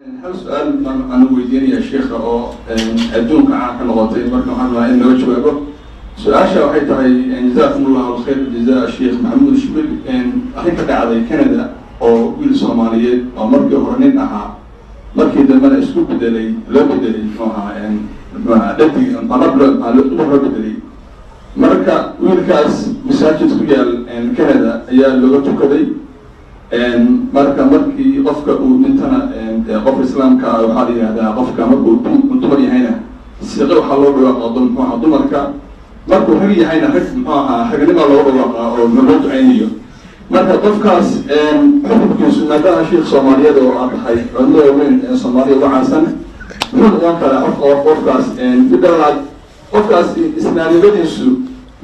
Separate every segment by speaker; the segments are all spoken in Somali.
Speaker 1: hal su'aal baan waxaan weydiinayaa sheikha oo adduunka caan ka noqotay marka waxaan rabaa in laga jawaabo su'aasha waxay tahay jazakum allahu alkhayr jaza sheikh maxamuud shibil arrin ka dhacday canada oo wiil soomaaliyeed oo markii hore nin ahaa markii dambena isku bedelay loo bedelay muxuu ahaa muxuaha dhadig loo bedelay marka wiilkaas masaajid ku yaal canada ayaa looga tukaday marka markii qofka uu dhintana qofka islaamka waxaa la yihahdaa qofka markuu dumar yahayna siqe waxaa loo dhawaaqa muxuu aha dumarka markuu rag yahayna rag muxuu ahaa ragnima loo dhawaaqa oo loo ducaynayo marka qofkaas xukunkiisu maadaama sheikh soomaaliyeed oo aad tahay culimada weyn ee soomaaliya uga caansan muxuu noqon karaa qof qofkaas midalaad qofkaas islaamnimadiisu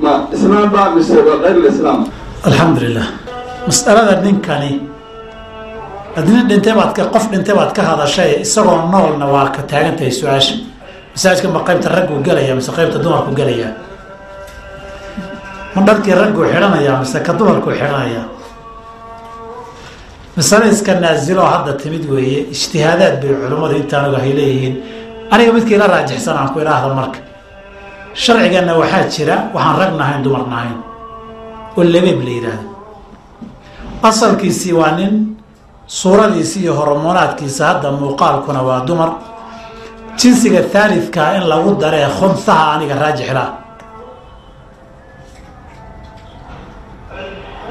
Speaker 1: ma islaam ba mise waa kayr lislaam
Speaker 2: alxamdulilah mas'alada ninkani adina dhintay baad ka qof dhintay baad ka hadashay isagoo noolna waa ka taagantahay su'aasha. Masaajidka ma qaybta raggu gelaya mise qaybta dumarku gelaya ma dharkii raggu xidhanayaa mise ka dumarku xidhanaya? Masale iska naaziloo hadda timid weeye ijtihaadaad bay culimmadu intaan ogahay leeyihiin. Aniga midkii la raajixsan aan ku idhaahda marka sharciganna waxaa jira waxaan rag nahayn dumar nahayn. Oo labeeb la yidhaahdo asalkiisii waa nin suuradiisi iyo hormoonaadkiisa hadda muuqaalkuna waa dumar. Jinsiga thaalidkaa in lagu daree khunsaha aniga raajixlaa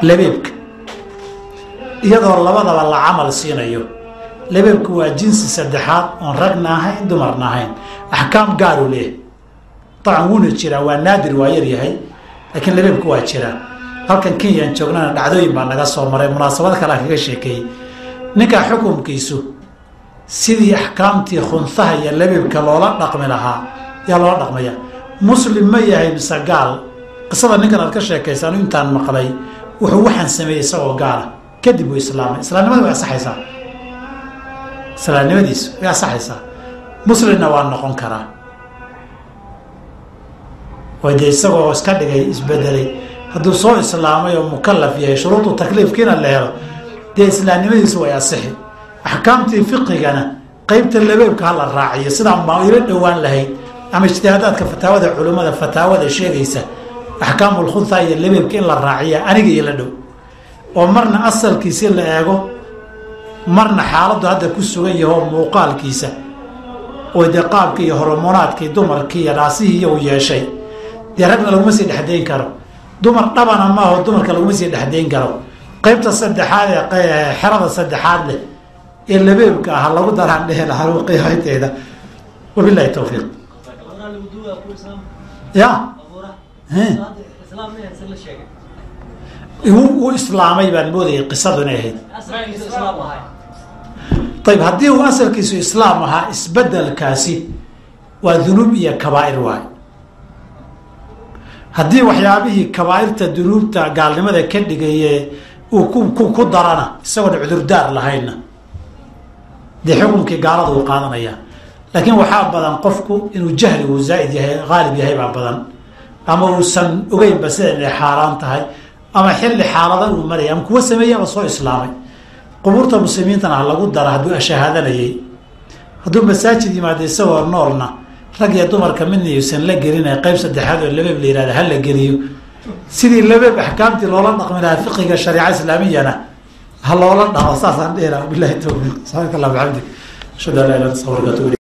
Speaker 2: labeebka iyadoo labadaba la camal siinayo. Labeebku waa jinsi saddexaad oon ragna ahayn dumarna ahayn axkaam gaaru leeyahay dabcan wuuna jiraa waa naadir waa yar yahay laakiin labeebku waa jiraa. Halkan kenyaan joognana dhacdooyin baa naga soo maray munaasabad kalea kaga sheekeeyey ninka xukunkiisu sidii axkaamtii khunsaha iyo labeebka loola dhaqmi lahaa yaa loola dhaqmaya. Muslim ma yahay mise gaal. Qisada ninkan aad ka sheekaysa anu intaan maqlay wuxuu waxaan sameeyey isagoo gaala kadib uu islaamay. Islaamnimada way asaxaysaa islaamnimadiisu way asaxaysaa muslimna waa noqon karaa. Way dee isagoo iska dhigay isbedelay. Hadduu soo islaamay oo mukalaf yahay shuruudu takliifkiina la helo dee islaamnimadiisu way asixi axkaamtii fiqigana qeybta labeebka hala raaciyo sidaan baa ila dhowaan lahayd ama ijtihaadaadka fataawada culimmada fataawada sheegaysa axkaamulkhunha iyo labeebka in la raaciya aniga iyo la dhow. Oo marna asalkiisi la eego marna xaaladdu hadda ku sugan yaho muuqaalkiisa oo dee qaabkii iyo hormoonaadkii dumarkii iyo dhaasihii iyagu yeeshay. Dee ragna laguma sii dhexdayn karo. Dumar dhabana maaho dumarka laguma sii dhexdayn karo qaybta saddexaad ee xerada saddexaad leh ee labeebka ah lagu daraan dhehe lahaa wabilahi tawfiiq. Ya. U islaamay baan moodayay qisadu ahayd. Ayb haddii uu asalkiisu islaam ahaa isbedelkaasi waa dunuub iyo kabaa'ir waay. Haddii waxyaabihii kabaairta dunuubta gaalnimada ka dhigaye ku darana isagoona cudurdaar lahaynna. Dee xukunkii gaalada uu qaadanaya. Laakiin waxaa badan qofku inuu jahli uu zaaid yahay haalib yahay baa badan. Ama uusan ogeynba sida inay xaaraan tahay ama xilli xaalada uu maraya ama kuwa sameeyey ama soo islaamay. Qubuurta muslimiintana ha lagu dara hadduu shahaadanayay hadduu masaajid yimaado isagoo noolna rag iyo dumarka midna yuusan la gelina qeyb saddexaad oo labeeb la yihahda ha la geliyo sidii labeeb axkaamtii loola dhaqmi lahaa fiqiga shariica islaamiyana ha loola dhaqo saasaan dheela bilahi towfiiq subxaanaka allah bxamdik ashhadu an laa illa anta